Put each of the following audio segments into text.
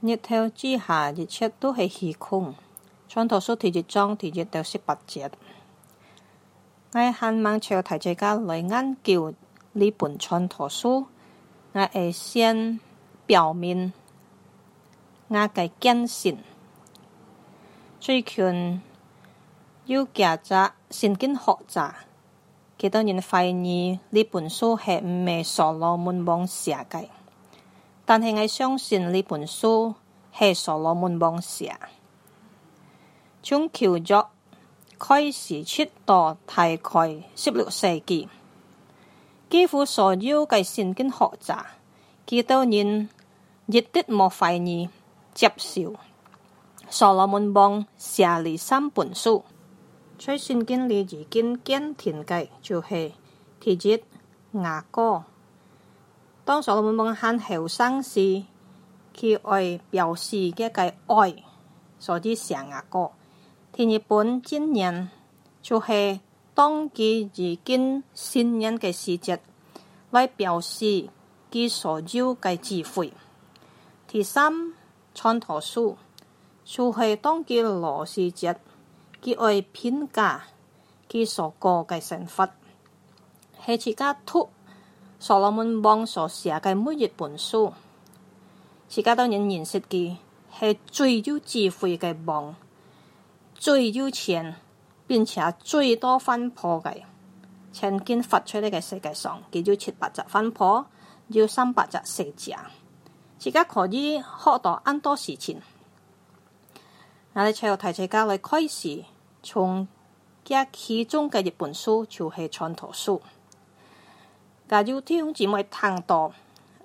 日头之下，一切都係虚空。《創头书第一章第一到十八节。我喺網上找啲作家来研究呢本《創头书，我会先表面我嘅驚訝，最近要夾渣，先经学习。几多年怀疑呢本书係唔係《所罗门王》写嘅？但系我相信呢本书系所罗门邦写，从桥脚开始出到大概十六世纪，几乎所有嘅圣经学者，几多年亦都冇怀疑接受所罗门邦写呢三本书。在圣经里已经见天嘅就系地质、牙膏。当所罗门帮佢喊后生时，其爱表示嘅个爱，所以成阿哥。第二本箴言就系当佢而今新年嘅时节，来表示佢所有嘅智慧。第三传陀书就系当佢罗时节，佢爱评价佢所过嘅成佛系一家徒。所罗门王所写嘅每一本书，自家都有人认识记系最有智慧嘅王，最有钱，并且最多分破嘅。曾经发出嚟嘅世界上，佢有七八十分破，要三百只四字。自家可以学到很多事情。我哋就提出提，我哋开始从一其中嘅一本书就系创陀书。假如你唔妹谈到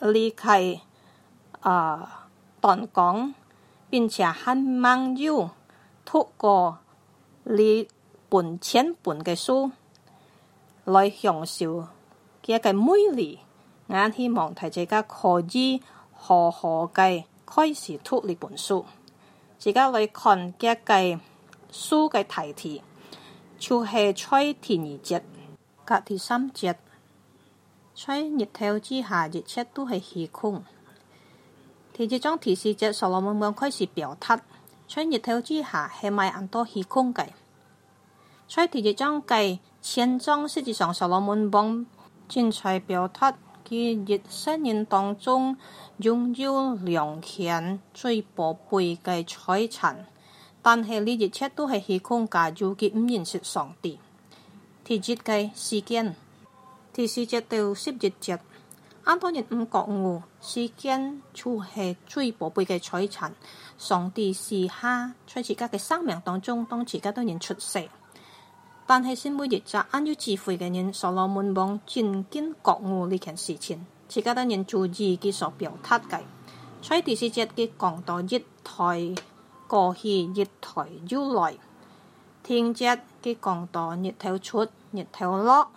离开啊断江，并且很网友透过呢本千本嘅书来享受佢嘅魅力，我希望大家可以好好嘅开始读呢本书，自家来看嘅嘅书嘅题題，就係在第二甲第三节。在熱头之下，熱車都係氣空。第二中提示只《所羅門榜》開始表突，在熱头之下係咪很多氣空嘅？在第二張計前章實際上《所羅門榜》正在表突，佢熱身人當中擁有良強最寶貝嘅財產，但係你熱車都係氣空假如佢唔認識上帝。第二嘅時間。第四节到十二节，安托尼五觉悟，时间处系最宝贝嘅财产。上帝是下在自家嘅生命当中，当自家都人出世，但系先每日就安于智慧嘅人，所罗门王进渐觉悟呢件事情，自家都人注意嘅所表达嘅。以，第四节嘅讲到一台过去，一台要来，听节嘅讲到日头出，日头落。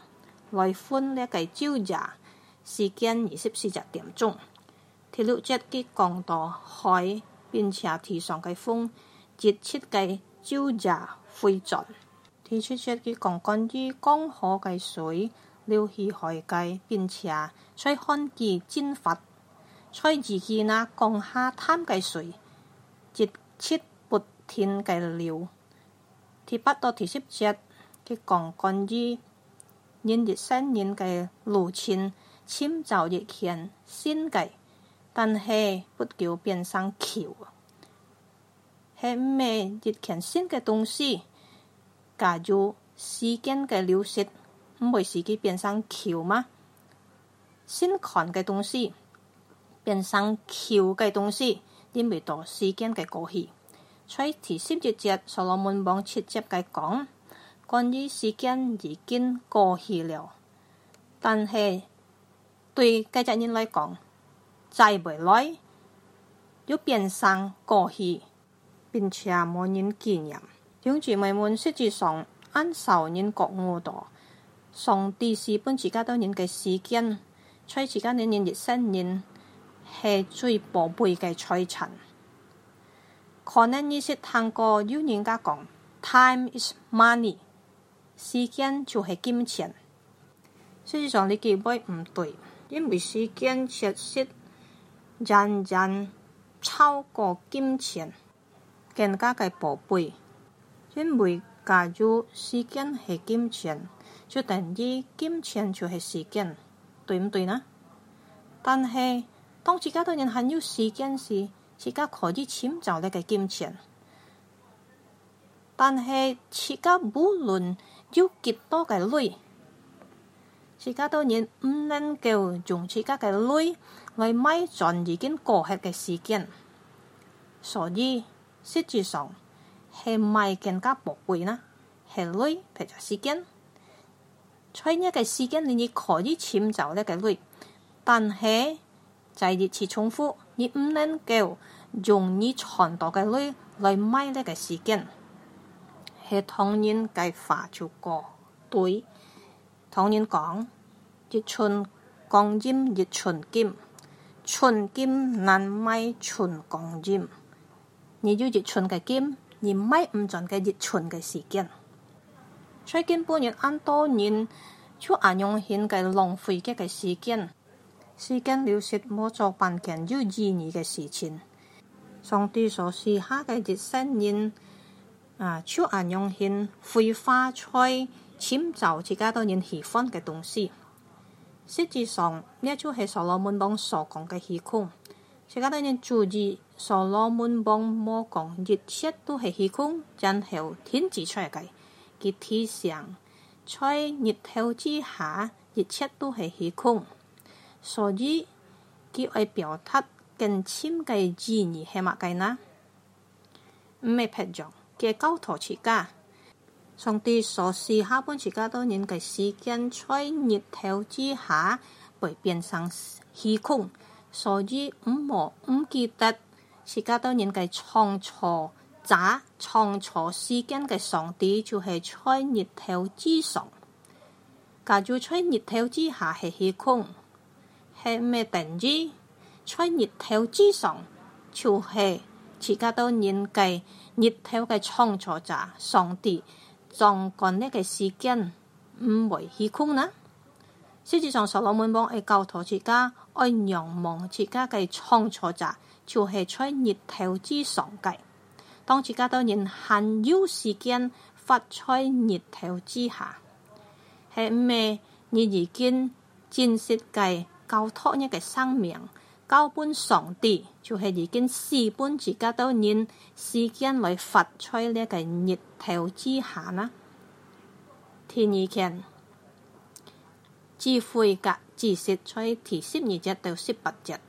为欢呢个朝日时间二十四十点钟，第路节嘅廣度海，并且提上嘅风，截切嘅朝日灰转，第七节嘅鋼干于江河嘅水流起海界，并且吹看見蒸发，吹自己那降下滩嘅水截切不停嘅流，第八到鐵十节嘅鋼干于。人一生人个路程，先走个前，先个，但是不久变上桥。遐咩？以前先个东西，假如时间个流逝，唔会自己变上桥吗？先看个东西，变上桥个东西，因为到时间个过去。在第四一节，所罗门王直接个讲。关于时间已经过去了，但係對嗰只人来讲，再未来要變相过去，並且冇人纪念。總之，妹们，實際上，按常人角度，從電視搬自家多人嘅时间，喺自家嘅人一生人係最寶貴嘅财产。可能你識听過有人家講，time is money。时间就是金钱。事实上，你根本唔对，因为时间确实然然超过金钱更加嘅宝贝。因为假如时间系金钱，就等于金钱就系时间，对唔对呢？但是，当自家对人很有时间时，自家可以寻找你嘅金钱。但是，自家无论有几多嘅泪自家当然唔能够用自家嘅泪来买尽已经过去嘅时间所以实际上系咪更加宝贵呢系泪撇除时间在呢个时间里你可以迁就呢个泪但系在热切重复你唔能够用你赚到嘅泪嚟买呢个时间係唐人嘅花就歌。对，唐人讲：一寸光阴一寸金，寸金难买寸光阴。你就一寸嘅金，你买唔准嘅一寸嘅时间。最近半年，很多人就按用现嘅浪费嘅时间，时间流逝冇做半件有意义嘅事情。上帝所赐下嘅一生人。啊，秋颜用献绘花菜，寻找自己多人喜欢嘅东西。实际上，呢就系所罗门王所讲嘅虚空。自己多人注意，所罗门王莫讲一切都系虚空，然后天子出嚟嘅，佢提醒在日头之下，一切都系虚空。所以，佢爱表达更深嘅意义系脉嘅呢？唔系拍照。嘅高妥世家，上帝所示下半世家多年嘅时间在热头之下会变成虚空，所以唔冇唔记得世家多年嘅创作咋创作时间嘅上帝就系在热头之上，假如喺热头之下系虚空系咩定义？喺热头之上就系世家多年嘅。熱头嘅創作者上帝壯幹呢嘅时間唔会虚空呢？甚至上所罗门幫嘅教徒作家愛仰望自家嘅創作者，就係在熱头之上嘅，當自家當然限有时間發在熱头之下，係咩你已经戰設計教托呢嘅生命？交搬上帝就係已經私搬自家都念时間来發出呢个個熱之下啦。第二件智慧格知識，在第十二隻到十八隻。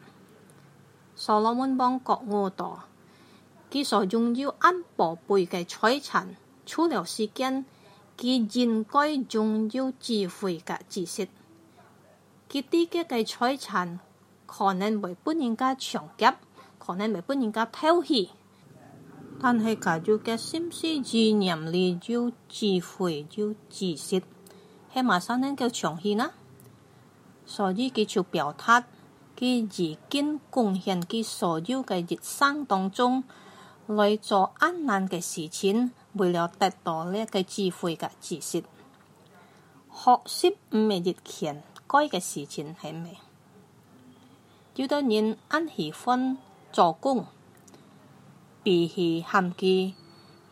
所羅門幫國王多，佢所重要安伯贝嘅财产，除了时間，佢應該重要智慧嘅知識，佢啲嘅嘅产。可能未俾人家抢劫，可能未俾人家偷去，但系佢就嘅心思要念力就智慧就知识，係咪上能叫抢去呢？所以佢就表达佢自经贡献佢所有嘅一生当中，来做困难嘅事情，为了得到呢个智慧嘅知识。学习唔係越強，該嘅事情係咩？许多人按喜欢做工，比起含机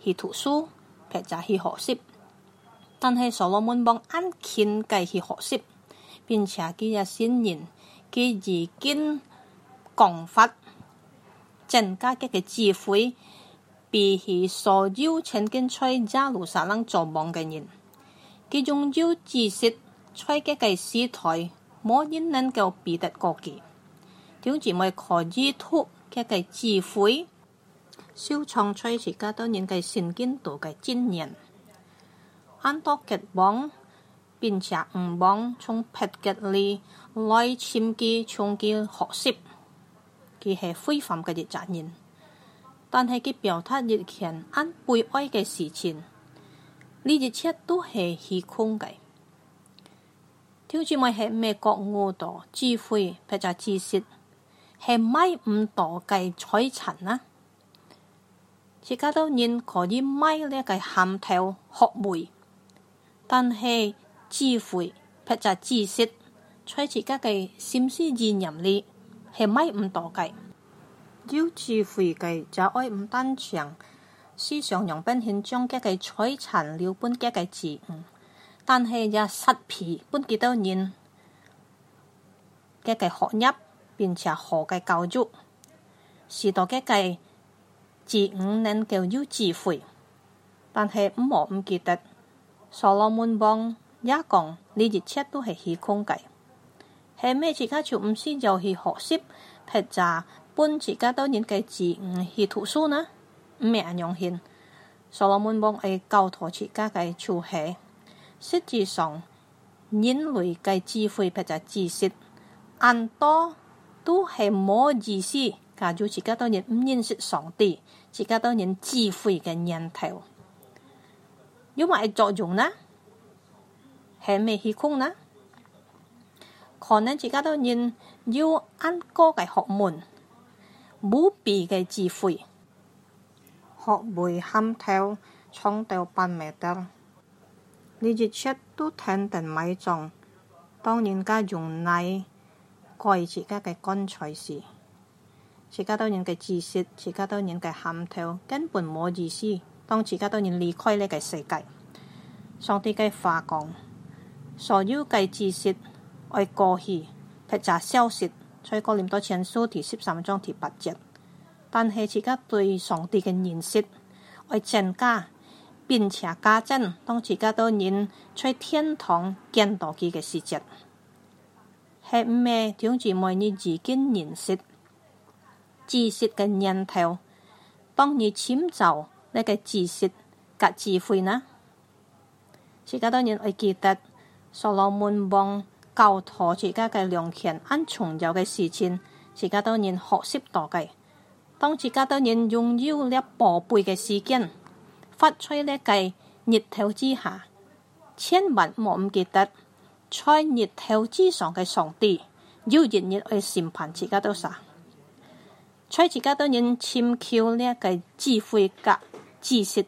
去读书，或者去学习。但是所罗门帮按勤计去学习，并且佢也信任佢已经讲法，增家佢嘅智慧，比起所有曾经在耶路撒冷做梦嘅人，佢拥有知识，在家嘅时代冇人能够比得过佢。条姊妹可以托佢嘅智慧、小创才气，加多人嘅神经度嘅经验。咁多嘅帮，并且唔帮从别嘅里来迁机从佢学习，佢系非凡嘅一责任。但系佢表达热情，咁悲哀嘅事情，呢一切都系虚空嘅。条住咪系咩觉悟度、智慧，或者知识？系咪唔多嘅彩尘啊？而家都认可以咪呢一个喊头学梅，但系智慧撇杂知识，在自家嘅心思意念里系咪唔多嘅？要智慧嘅就爱唔单纯，思想用兵献将嘅嘅彩尘了般嘅计字，但系一失皮般几多年嘅嘅学入。并且好嘅教育，适度嘅给子女能够有智慧。但系唔好唔记得，所罗门王也讲，你一切都系虚空嘅，系咩自家就唔需就去学习，撇下本自家当年该字，悟去读书呢？唔免用心，所罗门王系教徒自家嘅出息，实际上人类嘅智慧撇下知识，按多。都係冇意思，假如自家当年唔認識上帝，自家当年智慧嘅人頭，有咩作用呢？係咩虚空呢？可能自家当年要安哥嘅學問，無比嘅智慧，學会喊跳，創造百未得。你只出都聽定埋葬，当當然家用你。过去自己嘅干才事，自己多人嘅知识，自己多人嘅喊跳，根本冇意思。当自己多人离开呢个世界，上帝嘅话讲，所有嘅知识会过去，或者消失。在过念多前书第十三章第八节，但系自己对上帝嘅认识会增加，并且加增。当自己多人在天堂见到佢嘅时节。系咩？总之，望你自己认识知识嘅念头，帮你迁就你嘅知识及智慧呢。自家当然会记得所罗门王教徒自家嘅良权安重要嘅事情，自家当然学习多嘅。当自家当然拥有力膊背嘅时间，发出呢个热头之下，千万唔记得。在日头之上嘅上帝，有日日去审判自家都啥？在自家多人谦求呢个智慧甲知识，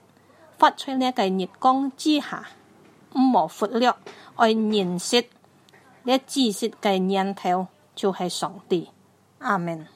发出呢个日光之下，唔无阔略爱认识呢知识嘅源头就系上帝。阿门。